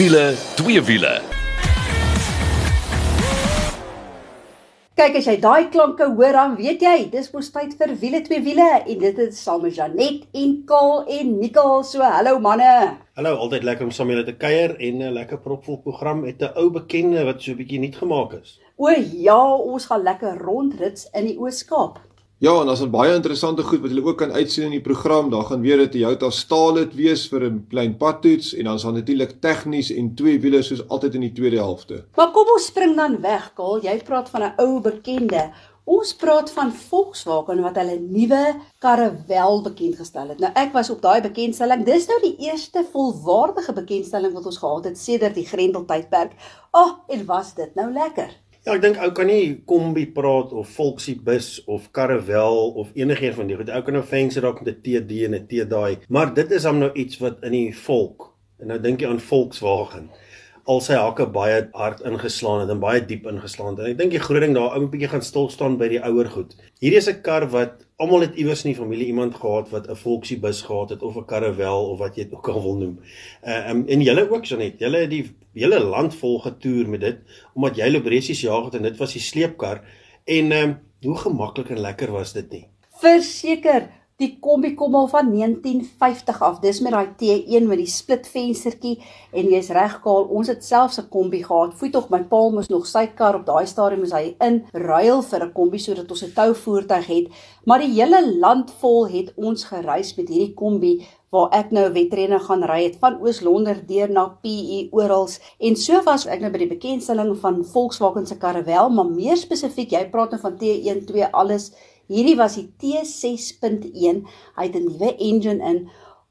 Wiele, twee wiele. Kyk as jy daai klanke hoor dan weet jy dis mos tyd vir wiele twee wiele en dit is saam met Janet en Kaal en Nicole so hallo manne. Hallo, altyd lekker om saam julle te kuier en 'n lekker propvol program met 'n ou bekende wat so 'n bietjie nuut gemaak is. O ja, ons gaan lekker rondrits in die Oos-Kaap. Ja, en daar's 'n baie interessante goed wat julle ook kan uitsien in die program. Daar gaan weer 'n Toyota Starlet wees vir 'n klein padtoets en dan daar natuurlik tegnies en twee wiele soos altyd in die tweede helfte. Maar kom ons spring dan weg, Kaal. Jy praat van 'n ou bekende. Ons praat van Volkswagen wat hulle nuwe wel bekend gestel het. Nou ek was op daai bekendstelling. Dis nou die eerste volwaardige bekendstelling wat ons gehad het sedert die Grendel tydperk. Ag, oh, en was dit nou lekker. Ja, ek dink ou kan nie kombi praat of volksie bus of karrevel of enigiets van die goed. Ou kan nou fancy raak met 'n TD en 'n T-daai, maar dit is hom nou iets wat in die volk. En nou dink jy aan Volkswagen. Al sy hakke baie hard ingeslaan het en baie diep ingeslaan het. En ek dink die groot ding daar ou bietjie gaan stil staan by die ouer goed. Hierdie is 'n kar wat almal het iewers in die familie iemand gehad wat 'n Volksie bus gehad het of 'n karrevel of wat jy dit ook al wil noem. Uh um, en julle ook Janet, julle het die hele land vol getoer met dit omdat jy Lobresies jaag het en dit was die sleepkar en um, hoe gemaklik en lekker was dit nie? Verseker, Die kombi kom al van 1950 af. Dis met daai T1 met die split venstertjie en jy's reg kaal. Ons het selfs 'n kombi gehad. Foet tog my pa moes nog sy kar op daai stadium moes hy in ruil vir 'n kombi sodat ons 'n tou voertuig het. Maar die hele land vol het ons gereis met hierdie kombi waar ek nou wetrenne gaan ry het van Oos-London deur na PE oral en so was ek nou by die bekendstelling van Volkswagen se wel, maar meer spesifiek, jy praat nou van T1 2 alles Hierdie was die T6.1. Hy het 'n nuwe engine in.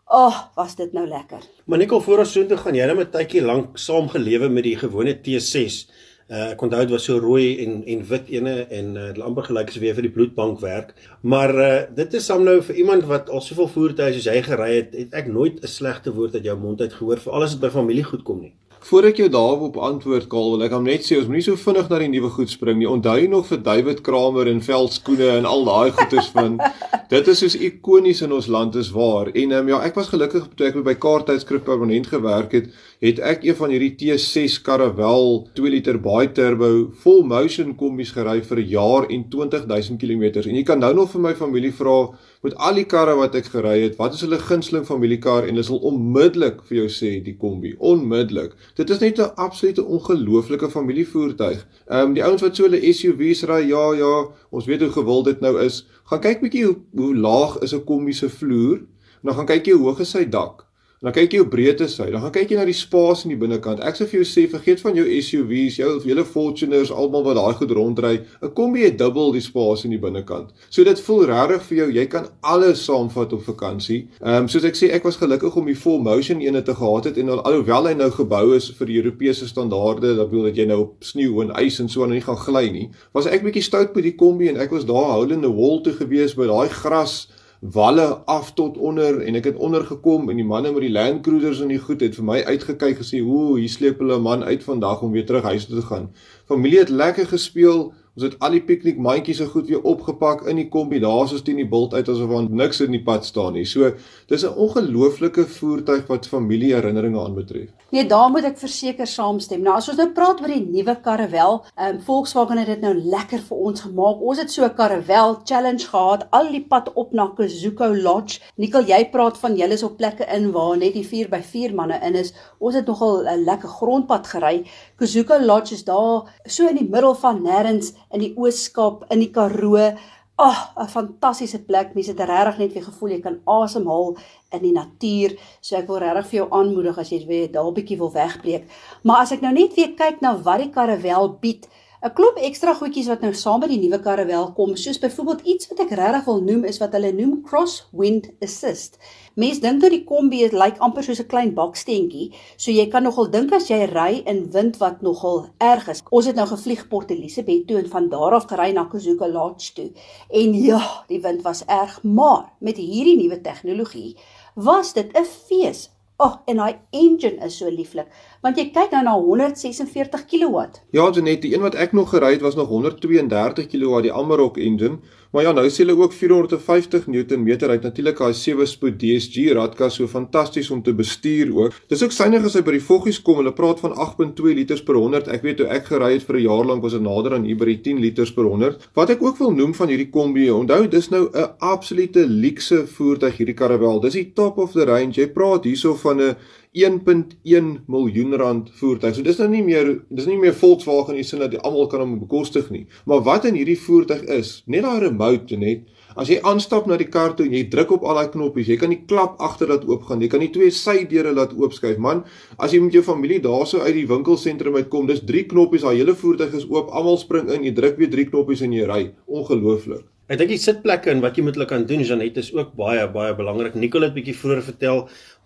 Ag, oh, was dit nou lekker. Maar Nicole, voor ons so toe gaan, jy net 'n tydjie lank saam gelewe met die gewone T6. Uh, ek onthou dit was so rooi en en wit ene en uh, amper gelyk as weer vir die bloedbank werk. Maar uh, dit is sam nou vir iemand wat al soveel voertuie soos hy gery het, het ek nooit 'n slegte woord uit jou mond uit gehoor vir alles wat by familie goed kom nie. Voor ek jou daarop antwoord, Karl, wil ek hom net sê ons moenie so vinnig na die nuwe goed spring nie. Onthou nog vir David Kramer en veldskoene en al daai goeders van dit is soos ikonies in ons land is waar. En um, ja, ek was gelukkig toe ek by Kaarttydskrif permanent gewerk het, het ek een van hierdie T6 karre wel 2 liter baie turbo full motion kombies gery vir 'n jaar en 20000 km. En jy kan nou nog vir my familie vra met al die karre wat ek gery het, wat is hulle gunsteling familiekar en hulle sal onmiddellik vir jou sê die Kombi, onmiddellik. Dit is net 'n absolute ongelooflike familievoertuig. Ehm um, die ouens wat so hulle SUV's ry, ja ja, ons weet hoe gewild dit nou is. Gaan kyk bietjie hoe hoe laag is 'n Kombi se vloer en dan gaan kyk jy hoe hoog is sy dak. Dan kyk jy hoe breed is hy. Dan gaan kyk jy na die spasie in die binnekant. Ek sê vir jou sê vergeet van jou SUV's, jou hele Fortuners, almal wat daai goed rondry. 'n Kombi het dubbel die spasie in die binnekant. So dit voel regtig vir jou, jy kan alles saamvat op vakansie. Ehm um, soos ek sê, ek was gelukkig om die full motion ene te gehad het en al, alhoewel hy nou gebou is vir die Europese standaarde, dat wil dat jy nou op sneeu en ys en so aan nie gaan gly nie. Was ek bietjie stout met die Kombi en ek was daar houdende wol toe gewees by daai gras walle af tot onder en ek het onder gekom en die manne met die Land Cruisers en die goed het vir my uitgekyk gesê, "Ooh, hier sleep hulle 'n man uit vandag om weer terug huis toe te gaan." Familie het lekker gespeel. Ons het al die piknikmandjies so goed weer opgepak in die kombi. Daar's ons teen die bult uit asof daar niks in die pad staan nie. So, dis 'n ongelooflike voertuig wat familieherinneringe aanbetref. Nee, daar moet ek verseker saamstem. Nou as ons nou praat oor die nuwe karrevel, ehm um, Volkswagen het dit nou lekker vir ons gemaak. Ons het so 'n karrevel challenge gehad al die pad op na Kuzuko Lodge. Nikkel, jy praat van julle is op plekke in waar net die 4x4 manne in is. Ons het nogal 'n lekker grondpad gery. Kuzuko Lodge is daar so in die middel van nêrens in die Ooskaap, in die Karoo. Ag, oh, 'n fantastiese plek. Mense het regtig net weer gevoel jy kan asemhaal in die natuur. So ek wil regtig vir jou aanmoedig as jy weer daar 'n bietjie wil wegbreek. Maar as ek nou net weer kyk na wat die karre wel bied, 'n klop ekstra goedjies wat nou saam met die nuwe karre wel kom, soos byvoorbeeld iets wat ek regtig wil noem is wat hulle noem cross wind assist. Mense dink dat die kombi lyk like amper soos 'n klein baksteentjie, so jy kan nogal dink as jy ry in wind wat nogal erg is. Ons het nou gevlieg Port Elizabeth toe en van daar af gery na Kuzuka Lodge toe. En ja, die wind was erg, maar met hierdie nuwe tegnologie was dit 'n fees Ag, oh, en daai engine is so lieflik, want jy kyk nou na 146 kW. Ja, Janet, die een wat ek nog gery het was nog 132 kW, die Amarok engine. Maar ja, nou sê hulle ook 450 Newton meter uit natuurlik daai 7-spoed DSG radkas so fantasties om te bestuur ook. Dis ook synig as hy by die voggies kom, hulle praat van 8.2 liters per 100. Ek weet toe ek gery het vir 'n jaar lank was dit nader aan hier by die 10 liters per 100. Wat ek ook wil noem van hierdie kombi, onthou dis nou 'n absolute luukse voertuig hierdie Caravelle. Dis die top of the range. Jy praat hierso van 'n 1.1 miljoen rand voertuig. So dis nou nie meer dis nie meer Volkswagen in die sin dat jy almal kan hom bekostig nie. Maar wat in hierdie voertuig is, net daai remote net. As jy aanstap na die kar toe en jy druk op al daai knoppies, jy kan die klap agter laat oopgaan. Jy kan die twee sydeure laat oopskuif. Man, as jy met jou familie daarso uit die winkelsentrum uitkom, dis drie knoppies, daai hele voertuig is oop. Almal spring in, jy druk weer drie knoppies en jy ry. Ongelooflik. Ek dink die sitplekke en wat jy met hulle kan doen, Janet, is ook baie baie belangrik. Nicole het bietjie vroeër vertel,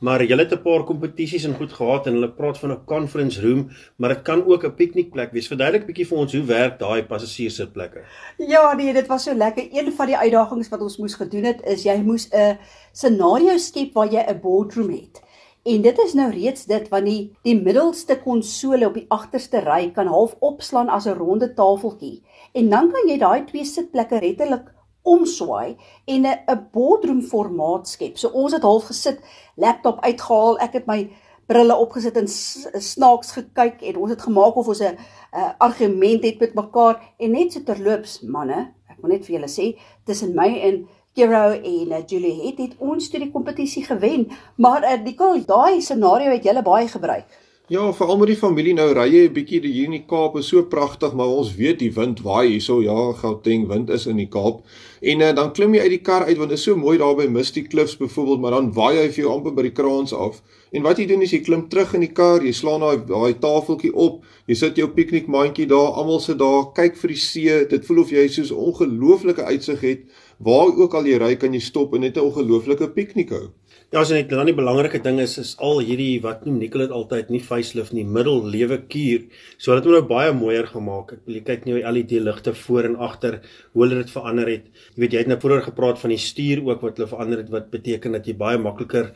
maar jy het 'n paar kompetisies en goed gehad en hulle praat van 'n conference room, maar dit kan ook 'n piknikplek wees. Verduidelik bietjie vir ons hoe werk daai passasierssitplekke. Ja, nee, dit was so lekker. Een van die uitdagings wat ons moes gedoen het, is jy moes 'n scenario skep waar jy 'n boardroom het. En dit is nou reeds dit want die die middelste konsole op die agterste ry kan half opslaan as 'n ronde tafeltjie. En dan kan jy daai twee sitplekke letterlik omswaai en 'n 'n boardroom formaat skep. So ons het half gesit, laptop uitgehaal, ek het my brille opgesit en snaaks gekyk en ons het gemaak of ons 'n argument het met mekaar en net so terloops manne, ek wil net vir julle sê, tussen my en Kiro en uh, Julie het het ons toe die kompetisie gewen, maar uh, Nicole, daai scenario het julle baie gebruik. Ja, veral met die familie nou ry jy 'n bietjie hier in die Kaap is so pragtig, maar ons weet die wind waai hierso, ja, Gauteng wind is in die Kaap. En uh, dan klim jy uit die kar uit want dit is so mooi daar by Misty Cliffs byvoorbeeld, maar dan waai hy vir jou amper by die kraans af. En wat jy doen is jy klim terug in die kar, jy slaan daai daai tafeltjie op, jy sit jou piknikmandjie daar, almal sit daar, kyk vir die see. Dit voel of jy so 'n ongelooflike uitsig het. Waar ook al jy ry, kan jy stop en net 'n ongelooflike piknik hou. Ja, as net dan die belangrike ding is is al hierdie wat noem Nicole dit altyd nie facelift nie, middellewe kuur. So dit het nou baie mooier gemaak. Ek wil jy kyk nie hoe LED ligte voor en agter hoe hulle dit verander het. Jy weet jy het nou vroeër gepraat van die stuur ook wat hulle verander het wat beteken dat jy baie makliker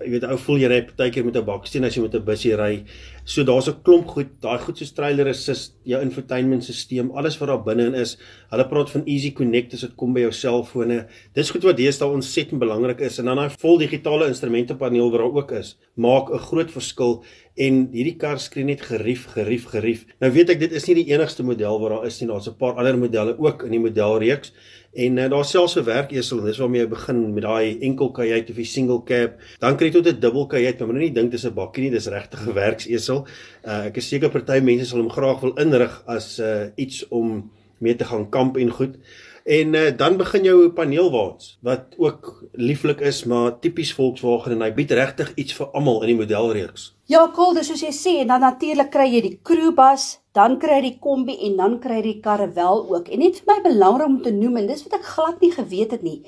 jy weet ou voel jy ry partykeer met 'n baksteen as jy met 'n busie ry. So daar's 'n klomp goed, daai goed soos trailer assist, jou infotainment stelsel, alles wat daar binne in is. Hulle praat van easy connect as dit kom by jou selfone. Dis goed wat deesdae ontsettend belangrik is en dan daai vol digitale instrumentepaneel wat daar ook is, maak 'n groot verskil en hierdie kar skree net gerief, gerief, gerief. Nou weet ek dit is nie die enigste model wat daar is nie, daar's 'n paar ander modelle ook in die modelreeks. En uh, daar selfs 'n werkesel, dis waarmee jy begin met daai enkel kajuit of die single cab. Dan kry jy tot 'n dubbel kajuit, maar moenie dink dis 'n bakkie nie, dis regtig 'n werksesel. Uh, ek is seker party mense sal hom graag wil inrig as uh, iets om mee te gaan kamp en goed. En uh, dan begin jou paneelwaans wat ook lieflik is, maar tipies Volkswagen en hy bied regtig iets vir almal in die modelreeks. Ja, cool, dis soos jy sê en dan natuurlik kry jy die crewbus, dan kry jy die kombi en dan kry jy die karavelle ook. En net vir my belangrik om te noem en dis wat ek glad nie geweet het nie.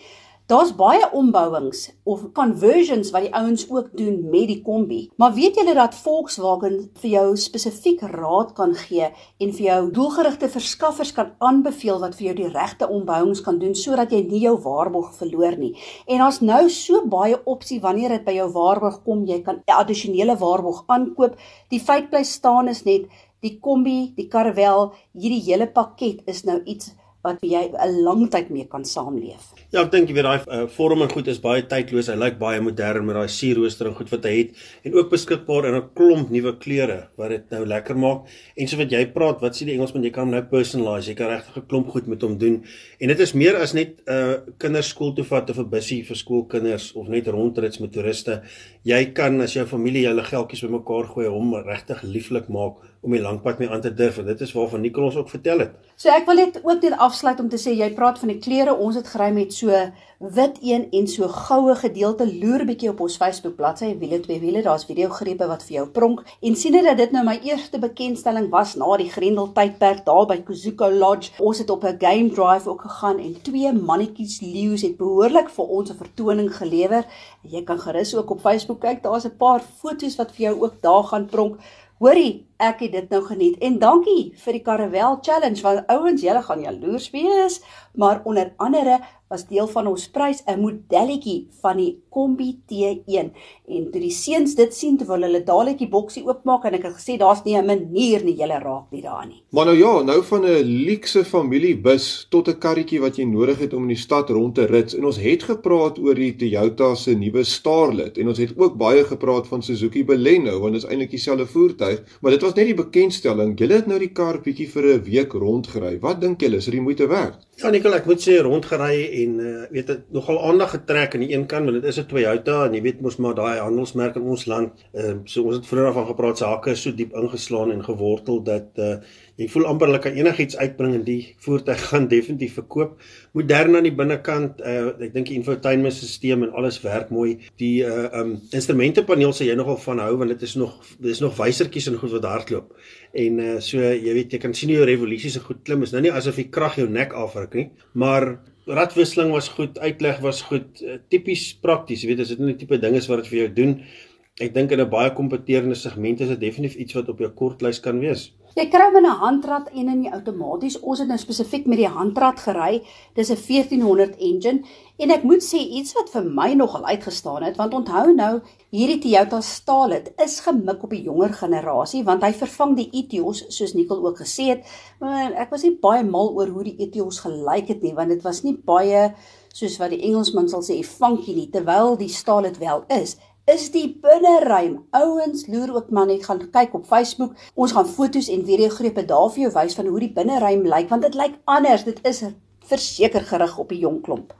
Daar's baie ombouings of conversions wat die ouens ook doen met die kombi. Maar weet julle dat Volkswagen vir jou spesifiek raad kan gee en vir jou doelgerigte verskaffers kan aanbeveel wat vir jou die regte ombouings kan doen sodat jy nie jou waarborg verloor nie. En daar's nou so baie opsie wanneer dit by jou waarborg kom, jy kan addisionele waarborg aankoop. Die feit bly staan is net die kombi, die Caravelle, hierdie hele pakket is nou iets wat jy 'n lang tyd mee kan saamleef. Ja, ek dink jy weet daai uh, vorm en goed is baie tydloos. Hy lyk baie modern met daai sierrooster en goed wat hy het en ook beskikbaar in 'n klomp nuwe kleure wat dit nou lekker maak. En so wat jy praat, wat sê die Engelsman, jy kan nou personalize. Jy kan regtig 'n klomp goed met hom doen. En dit is meer as net 'n uh, kinderskool toe vat of 'n bussie vir skoolkinders of net rondrits met toeriste. Jy kan as jou familie julle geldjies bymekaar gooi hom regtig lieflik maak om die langpad mee aan te durf en dit is waarvan Nicolas ook vertel het. So ek wil net ook net afsluit om te sê jy praat van die klere, ons het gery met so wit een en so goue gedeelte loer bietjie op ons Facebook bladsy wiele twee wiele, daar's video grepe wat vir jou pronk en sien dit dat dit nou my eerste bekendstelling was na die Grendel tydperk daar by Kuzuko Lodge. Ons het op 'n game drive ook gegaan en twee mannetjies leeu's het behoorlik vir ons 'n vertoning gelewer. Jy kan gerus ook op Facebook kyk, daar's 'n paar foto's wat vir jou ook daar gaan pronk. Hoorie, ek het dit nou geniet. En dankie vir die Caravelle Challenge want ouens, julle gaan jaloers wees, maar onder andere was deel van ons prys 'n modelletjie van die Kombi T1 en toe die seuns dit sien terwyl hulle dadelik die boksie oopmaak en ek het gesê daar's nie 'n manier nie jy raak nie daar nie. Maar nou ja, nou van 'n luukse familiebus tot 'n karretjie wat jy nodig het om in die stad rond te rit en ons het gepraat oor die Toyota se nuwe Starlet en ons het ook baie gepraat van Suzuki Baleno want dit is eintlik dieselfde voertuig, maar dit was net die bekendstelling. Julle het nou die kar bietjie vir 'n week rondgery. Wat dink julle, is dit die moeite werd? Ja, Nicole, ek moet sê rondgery en uh, weet dit nogal aandag getrek aan die een kant want dit is 'n Toyota en jy weet mos maar daai handelsmerk in ons land. Ehm uh, so ons het vroeër van gepraat se hakke is so diep ingeslaan en gewortel dat uh, jy voel amper hulle kan enigiets uitbring en die voertuig gaan definitief verkoop. Modern aan die binnekant, uh, ek dink die infotainment stelsel en alles werk mooi. Die uh um instrumentepaneel sê jy nogal van hou want dit is nog dis nog wysertjies en goed wat hardloop. En uh so jy weet jy kan sien hoe jou revolusie se goed klim. Is nou nie asof die krag jou nek afruk nie, maar radwisseling was goed, uitleg was goed, uh, tipies prakties. Weet as dit net tipe ding is wat dit vir jou doen. Ek dink in 'n baie kompeterende segment is dit definitief iets wat op jou kortlys kan wees. Jy kry hom in 'n handrat en in die outomaties. Ons het nou spesifiek met die handrat gery. Dis 'n 1400 engine en ek moet sê iets wat vir my nogal uitgestaan het, want onthou nou, hierdie Toyota Starlet is gemik op die jonger generasie want hy vervang die Etios soos Nicole ook gesê het. Maar ek was nie baie mal oor hoe die Etios gelyk het nie, want dit was nie baie soos wat die Engelsman sal sê funky nie, terwyl die Starlet wel is is die binneruim. Ouens loer ook maar net gaan kyk op Facebook. Ons gaan foto's en videogrepe daar vir jou wys van hoe die binneruim lyk want dit lyk anders. Dit is verseker gerig op die jong klomp.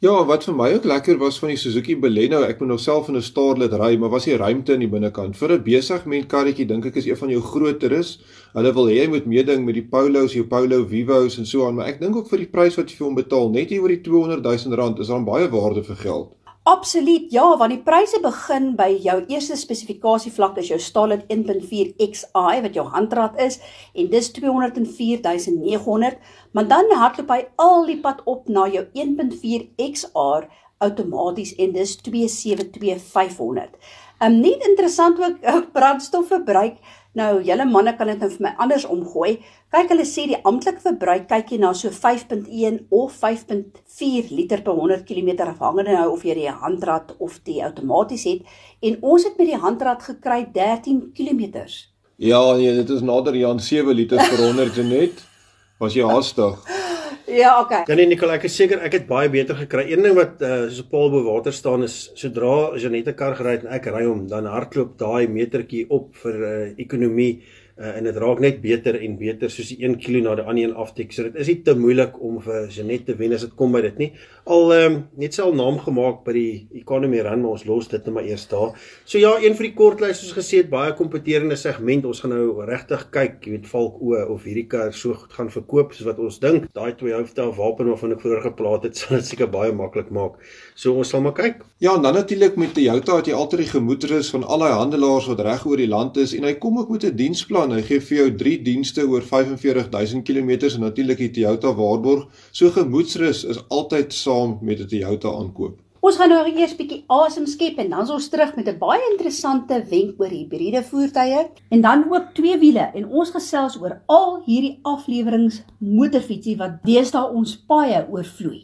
Ja, wat vir my ook lekker was van die Suzuki Baleno, ek moet nog self in 'n Starlet ry, maar was die ruimte in die binnekant. Vir 'n besigment karretjie dink ek is een van jou groteres. Hulle wil hê jy moet meeding met die Polos, jou Polo Vivos en so aan, maar ek dink ook vir die prys wat jy vir hom betaal, net hier oor die 200 000 rand, is daar baie waarde vir geld. Absoluut ja, want die pryse begin by jou eerste spesifikasie vlak is jou Starlet 1.4 Xi wat jou handrat is en dis 204900, maar dan hardloop hy al die pad op na jou 1.4 XR outomaties en dis 272500. Um net interessant ook uh, brandstofverbruik Nou, julle manne kan dit nou vir my anders omgooi. Kyk, hulle sê die amptelike verbruik kyk jy na so 5.1 of 5.4 liter per 100 km afhangende nou of jy die handrat of die outomaties het en ons het met die handrat gekry 13 km. Ja, nee, dit is nader aan 7 liter per 100 net. Was jy haastig? Ja, okay. Dan nee, Nicole, ek is seker ek het baie beter gekry. Een ding wat uh, so Paul bo water staan is sodra Janette kar gery het en ek ry hom, dan hardloop daai metertjie op vir uh, ekonomie uh, en dit raak net beter en beter soos die 1 kg na die ander een aftik. So dit is nie te moeilik om vir Janet te wen as dit kom by dit nie. Al ehm um, net self naam gemaak by die economy run, maar ons los dit net maar eers daar. So ja, een vir die kortlys soos gesê het, baie kompeterende segment. Ons gaan nou regtig kyk, jy weet Valk o of hierdie kar so goed gaan verkoop soos wat ons dink. Daai twee hoofde of wapen waarvan ek vroeër gepraat het, sal dit seker baie maklik maak. So ons sal maar kyk. Ja, dan natuurlik met Toyota het jy altyd die gemoedsrus van al daai handelaars wat reg oor die land is en hy kom ook met 'n diensplan. Hy gee vir jou 3 dienste oor 45000 km en natuurlik die Toyota waarborg. So gemoedsrus is altyd saam met 'n Toyota aankoop. Ons gaan nou eers bietjie asem skep en dan is ons terug met 'n baie interessante wenk oor hibriede voertuie en dan ook twee wiele en ons gesels oor al hierdie afleweringe motorfietsie wat deesdae ons paaie oorvloei.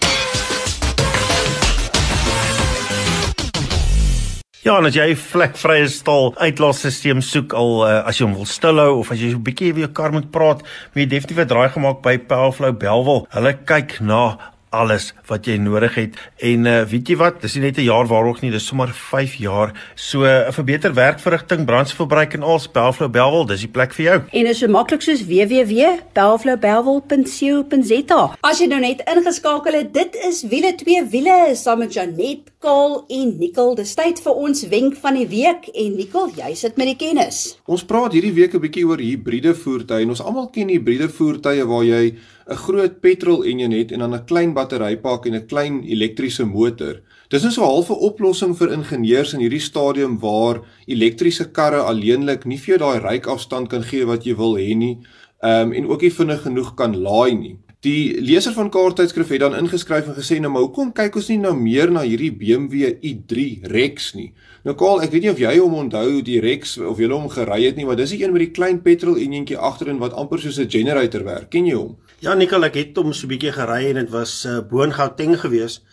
Ja, en as jy 'n vlekvrye stal uitlaatstelsel soek al uh, as jy hom wil stilhou of as jy so 'n bietjie weer jou kar moet praat, moet jy definitief 'n draai gemaak by Powerflow Belwel. Hulle kyk na alles wat jy nodig het. En uh, weet jy wat? Dis nie net 'n jaar waarog nie dis sommer 5 jaar. So uh, verbeter werkverrigting brandstofverbruik en al Spelflow Belwel dis die plek vir jou. En is so maklik soos www.belflowbelwel.co.za as jy nou net ingeskakel het dit is wiele twee wiele saam met Janet Kaal en Nicole dis tyd vir ons wenk van die week en Nicole jy sit met die kennis ons praat hierdie week 'n bietjie oor hibriede voertuie en ons almal ken hibriede voertuie waar jy 'n groot petrol enjin het en dan 'n klein batterypak en 'n klein elektriese motor. Dis nou so 'n halfe oplossing vir ingenieurs in hierdie stadium waar elektriese karre alleenlik nie vir jou daai ryk afstand kan gee wat jy wil hê nie. Ehm um, en ook nie vinnig genoeg kan laai nie. Die leser van kaarttydskrif het dan ingeskryf en gesê nou maar hoekom kyk ons nie nou meer na hierdie BMW i3 Rex nie. Nou Kaal, ek weet nie of jy hom onthou die Rex of jy hom gery het nie, maar dis die een met die klein petrol enjintjie agterin wat amper soos 'n generator werk. Ken jy hom? Ja, Nikkel, ek het hom so 'n bietjie gery en dit was uh, Boongauteng geweest.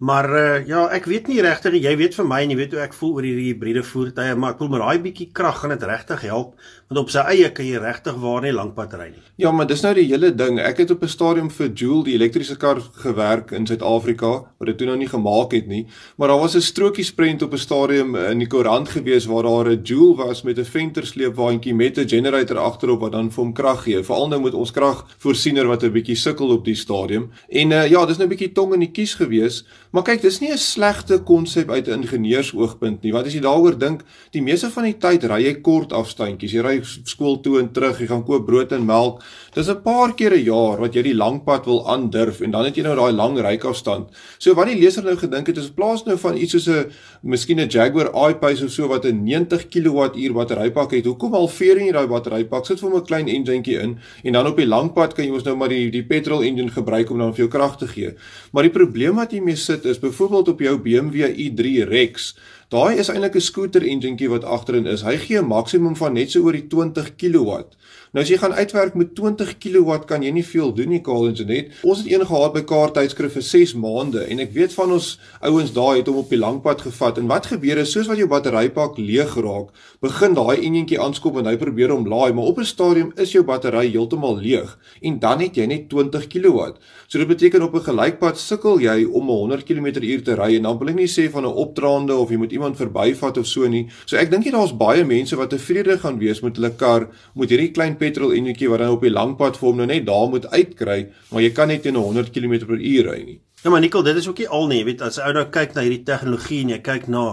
Maar uh, ja, ek weet nie regtig, jy weet vir my en jy weet hoe ek voel oor hierdie hybride voertuie, maar ek voel met daai bietjie krag gaan dit regtig help, want op sy eie kan jy regtig waar nie lank pad ry nie. Ja, maar dis nou die hele ding. Ek het op 'n stadium vir Joule die elektriese kar gewerk in Suid-Afrika, wat dit toe nou nie gemaak het nie, maar daar was 'n strokiesprent op 'n stadium in die koerant gewees waar daar 'n Joule was met 'n ventersleepwaandjie met 'n generator agterop wat dan vir hom krag gee. Veral nou met ons kragvoorsiener wat 'n bietjie sukkel op die stadium. En uh, ja, dis nou 'n bietjie tong in die kies gewees. Maar kyk, dis nie 'n slegte konsep uit 'n ingenieursoogpunt nie. Wat as jy daaroor dink, die meeste van die tyd ry jy kort afstandjies. Jy ry skool toe en terug, jy gaan koop brood en melk. Dis 'n paar keer 'n jaar wat jy die lang pad wil aandurf en dan het jy nou daai lang ryafstand. So wat die leser nou gedink het is in plaas nou van iets soos 'n miskien 'n Jaguar I-Pace of so wat 'n 90 kWh batterypak het. Hoekom halveer jy daai batterypak? Sit vir hom 'n klein enjintjie in en dan op die lang pad kan jy ons nou maar die die petrol engine gebruik om dan vir jou krag te gee. Maar die probleem wat jy mee sit is byvoorbeeld op jou BMW i3 Rex. Daai is eintlik 'n scooter enjintjie wat agterin is. Hy gee 'n maksimum van net so oor die 20 kW. Nou as jy gaan uitwerk met 20 kW kan jy nie veel doen nie, en Janet. Ons het een gehad by Kaart tydskrif vir 6 maande en ek weet van ons ouens daai het hom op die langpad gevat en wat gebeur is soos wat jou batterypak leeg raak, begin daai enjintjie aanskop en hy probeer hom laai, maar op 'n stadium is jou battery heeltemal leeg en dan het jy net 20 kW. So dit beteken op 'n gelykpad sukkel jy om 100 km/h te ry en dan wil ek nie sê van 'n opdraande of jy moet iemand verbyvat of so nie. So ek dink jy daar's baie mense wat tevrede gaan wees met hulle kar met hierdie klein petrol enjinkie wat dan op die langpad vir hom nou net daar moet uitkry, maar jy kan net teen 100 km/h ry nie. Ja maar Nikkel, dit is ook nie al nie, jy weet as ou nou kyk na hierdie tegnologie en jy kyk na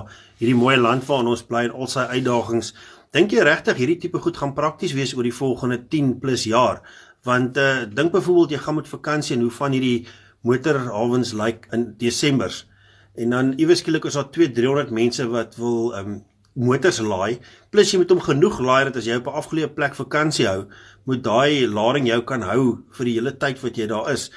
hierdie mooi land waarin ons bly en al sy uitdagings, dink jy regtig hierdie tipe goed gaan prakties wees oor die volgende 10 plus jaar? Want uh dink byvoorbeeld jy gaan met vakansie en hoe van hierdie motorhawens lyk like in Desember en dan iewes skielik is daar 2 300 mense wat wil um motors laai plus jy moet hom genoeg laai dat as jy op 'n afgeleë plek vakansie hou, moet daai lading jou kan hou vir die hele tyd wat jy daar is.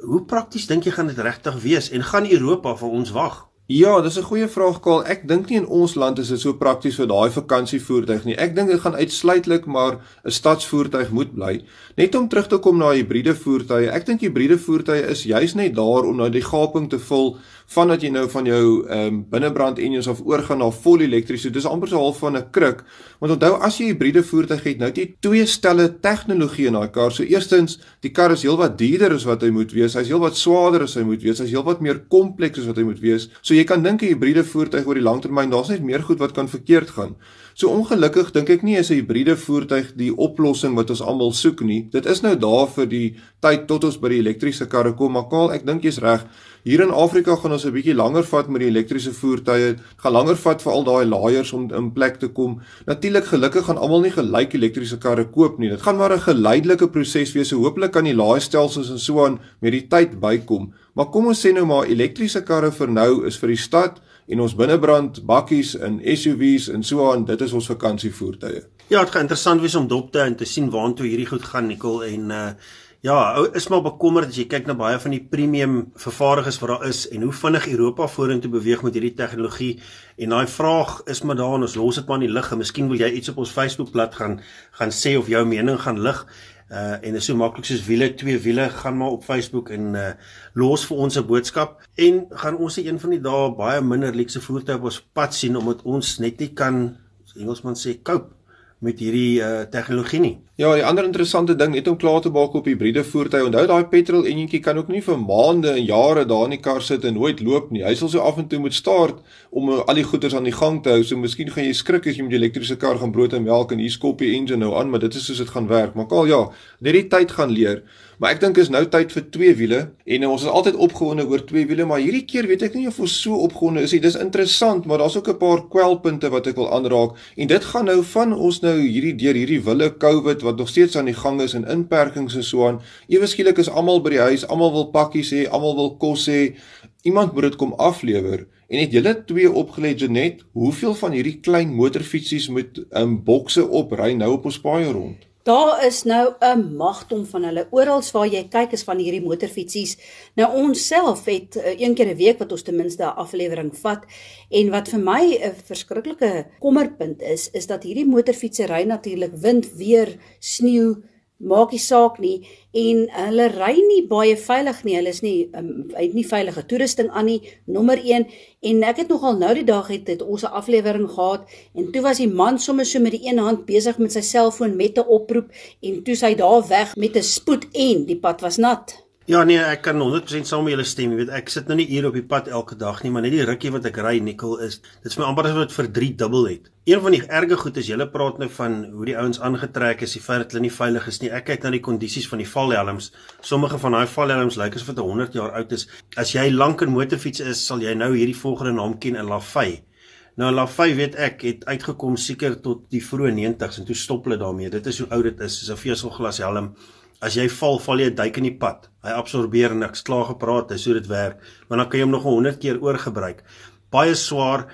Hoe prakties dink jy gaan dit regtig wees en gaan Europa vir ons wag? Ja, dis 'n goeie vraag Kaal. Ek dink nie in ons land is dit so prakties vir daai vakansievoertuig nie. Ek dink dit gaan uitsluitlik maar 'n stadsvoertuig moet bly. Net om terug te kom na hybride voertuie. Ek dink hybride voertuie is juis net daar om nou die gaping te vul vandat jy nou van jou ehm um, binnebrand engines af oorgaan na vol elektriese. Dis amper so half van 'n kruk. Want onthou as jy 'n hybride voertuig het, nou het jy twee stelle tegnologie in daai kar. So eerstens, die kar is heelwat duurder as wat hy moet wees. Hy's heelwat swaarder as hy moet wees. Hy's heelwat meer kompleks as wat hy moet wees. So jy kan dink 'n hybride voertuig oor die langtermyn, daar's net meer goed wat kan verkeerd gaan. So ongelukkig dink ek nie is 'n hybride voertuig die oplossing wat ons almal soek nie. Dit is nou daar vir die tyd tot ons by die elektriese karre kom, maar Kaal, ek dink jy's reg. Hier in Afrika gaan ons 'n bietjie langer vat met die elektriese voertuie. Gaan langer vat vir al daai laaiers om in plek te kom. Natuurlik gelukkig gaan almal nie gelyk elektriese karre koop nie. Dit gaan maar 'n geleidelike proses wees. So hopelik kan die laaistelsels en so aan met die tyd bykom. Maar kom ons sê nou maar elektriese karre vir nou is vir die stad en ons binnebrand bakkies en SUV's en so aan. Dit is ons vakansievoertuie. Ja, dit gaan interessant wees om dop te en te sien waantoe hierdie goed gaan Nicole en uh Ja, ou is maar bekommerd as jy kyk na baie van die premium vervaardigers wat daar is en hoe vinnig Europa vorentoe beweeg met hierdie tegnologie. En daai vraag is maar daar en ons los dit maar in die lig. Miskien wil jy iets op ons Facebookblad gaan gaan sê of jou mening gaan lig. Uh en is so maklik soos wiele, twee wiele, gaan maar op Facebook en uh los vir ons 'n boodskap en gaan ons se een van die dae baie minder luukse voertuie op ons pad sien omdat ons net nie kan Engelsman sê cope met hierdie uh tegnologie nie. Ja, die ander interessante ding net om klaar te maak op hybride voertuie. Onthou daai petrol enjintjie kan ook nie vir maande en jare daar in die kar sit en nooit loop nie. Hy sal so af en toe moet start om al die goeders aan die gang te hou. So miskien gaan jy skrik as jy met 'n elektriese kar gaan brood en melk en hier skop jy engine nou aan, maar dit is soos dit gaan werk. Maar al ja, net die tyd gaan leer. Maar ek dink is nou tyd vir twee wiele en ons is altyd opgewonde oor twee wiele, maar hierdie keer weet ek nie of ons so opgewonde is nie. Dis interessant, maar daar's ook 'n paar kwelpunte wat ek wil aanraak en dit gaan nou van ons nou hierdie deur hierdie wille COVID wat nog steeds aan die gang is en inperkings en so aan. Ewe skielik is almal by die huis, almal wil pakkies hê, almal wil kos hê. Iemand moet dit kom aflewer. En het julle twee opgelê Janet, hoeveel van hierdie klein motorfietsies met 'n um, bokse opry nou op ons paaie rond? Daar is nou 'n magdom van hulle. Oral waar jy kyk is van hierdie motorfietsies. Nou ons self het uh, een keer 'n week wat ons ten minste 'n aflewering vat en wat vir my 'n verskriklike kommerpunt is, is dat hierdie motorfietsery natuurlik wind, weer, sneeu maak nie saak nie en hulle ry nie baie veilig nie. Hulle is nie um, het nie veilige toerusting aan nie. Nommer 1 en ek het nogal nou die dag het, het ons 'n aflewering gehad en toe was die man sommer so met die een hand besig met sy selfoon met 'n oproep en toe sy daar weg met 'n spoed en die pad was nat. Ja nee, ek kan 100% saam met julle stem. Jy weet, ek sit nou nie hier op die pad elke dag nie, maar net die rukkie wat ek ry, Nicole, is dit is my amper asof dit vir 3 dubbel het. Een van die erge goed is julle praat nou van hoe die ouens aangetrek is, die feit dat hulle nie veilig is nie. Ek kyk na die kondisies van die valhelms. Sommige van daai valhelms lyk asof dit 100 jaar oud is. As jy lank in motorfiets is, sal jy nou hierdie volgende naam ken in Lafay. Nou Lafay weet ek het uitgekom seker tot die vroeë 90s en toe stop hulle daarmee. Dit is hoe oud dit is. Dis 'n veselglas helm as jy val, val jy duik in die pad. Hy absorbeer en ek's klaar gepraat, dis hoe dit werk. Maar dan kan jy hom nog 100 keer oorgebruik. Baie swaar.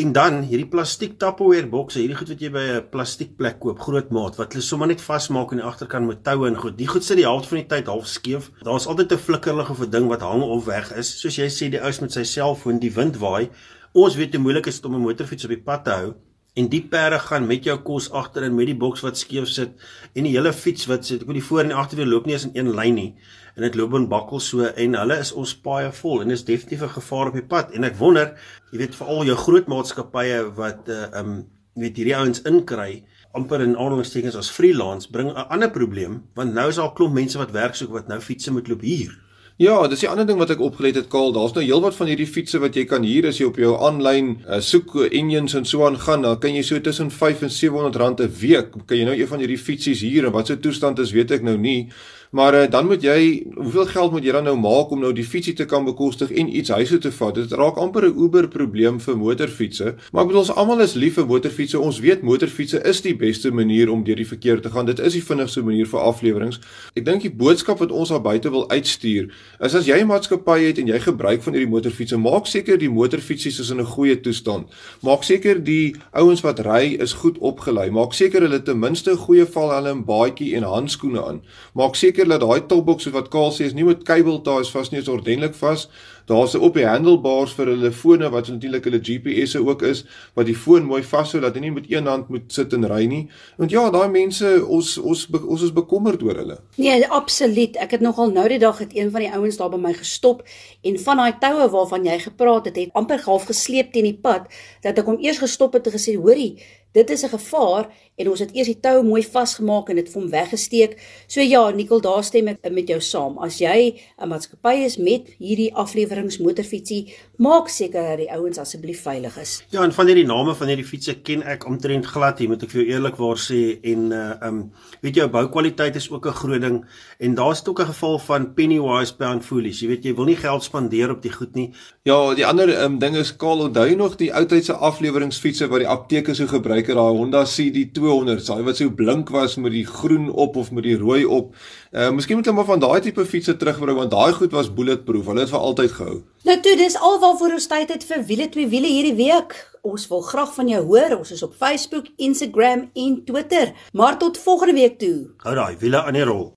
En dan hierdie plastiek Tupperware bokse, hierdie goed wat jy by 'n plastiekplek koop, groot maat wat hulle sommer net vasmaak aan die agterkant met toue en goed. Die goed sit die helfte van die tyd half skeef. Daar's altyd 'n flikkerlige of 'n ding wat hang of weg is. Soos jy sê, die ou met sy selfoon, die wind waai. Ons weet hoe moeilik is dit om 'n motorfiets op die pad te hou en die perde gaan met jou kos agterin met die boks wat skeef sit en die hele fiets wat sit. Ek weet die voor en die agterwiel loop nie eens in een lyn nie. En dit loop in bakkel so en hulle is ons paaie vol en dis definitief 'n gevaar op die pad. En ek wonder jy weet veral jou groot maatskappye wat uh um weet hierdie ouens inkry amper in aanhalingstekens as freelance bring 'n ander probleem want nou is daar 'n klomp mense wat werk soek wat nou fietsse moet loop hier Ja, dis die ander ding wat ek opgelet het, Kaal. Daar's nou heelwat van hierdie fietsse wat jy kan huur as jy op jou aanlyn uh, soek engines en so aan gaan. Dan kan jy so tussen 5 en 700 rand 'n week kan jy nou een van hierdie fietsies huur en wat se toestand is, weet ek nou nie. Maar uh, dan moet jy hoeveel geld moet jy dan nou maak om nou die fietsie te kan bekostig en iets huis toe te vat? Dit raak amper 'n Uber probleem vir motorfietsse. Maar ek bedoel ons almal is lief vir motorfietsse. Ons weet motorfietsse is die beste manier om deur die verkeer te gaan. Dit is die vinnigste manier vir afleweringe. Ek dink die boodskap wat ons daar buite wil uitstuur is as jy 'n maatskappy het en jy gebruik van hierdie motorfietsse, maak seker die motorfietsies is in 'n goeie toestand. Maak seker die ouens wat ry is goed opgelei. Maak seker hulle ten minste 'n goeie valhelm, baadjie en handskoene aan. Maak seker seker dat daai topboks wat Kaal sê is nie met cable ties vas nie, is ordentlik vas. Daar's 'n op die handlebars vir hulle fone wat natuurlik hulle GPS'e ook is wat die foon mooi vashou dat hy nie met een hand moet sit en ry nie. Want ja, daai mense ons ons ons is bekommerd oor hulle. Nee, absoluut. Ek het nogal nou die dag het een van die ouens daar by my gestop en van daai toue waarvan jy gepraat het, het amper half gesleep teen die pad dat ek hom eers gestop het en gesê, "Hoerie, dit is 'n gevaar en ons het eers die tou mooi vasgemaak en dit vir hom weggesteek. So ja, Nicole, daar stem ek met jou saam. As jy 'n maatskappy is met hierdie afleweringsmotorfietsie, maak seker dat die ouens asseblief veilig is. Ja, en van hierdie name van hierdie fietsse ken ek omtrent glad nie, moet ek vir jou eerlikwaar sê en uh um weet jy, boukwaliteit is ook 'n groot ding en daar's ook 'n geval van penny wise pound foolish. Jy weet jy wil nie geld spandeer op die goed nie. Ja, die ander um ding is Karl, onthou nog die ou tydse afleweringsfietsse wat die apteke so gebruik het, daai Honda CD200, daai wat so blink was met die groen op of met die rooi op. Uh miskien moet hulle maar van daai tipe fietsse terugbring want daai goed was bulletproof. Hulle het vir altyd gehou. Nou toe, dis alwaarvoor ons tyd het vir wiele twee wiele hierdie week. Ons wil graag van jou hoor. Ons is op Facebook, Instagram en Twitter. Maar tot volgende week toe. Hou daai wiele aan die rol.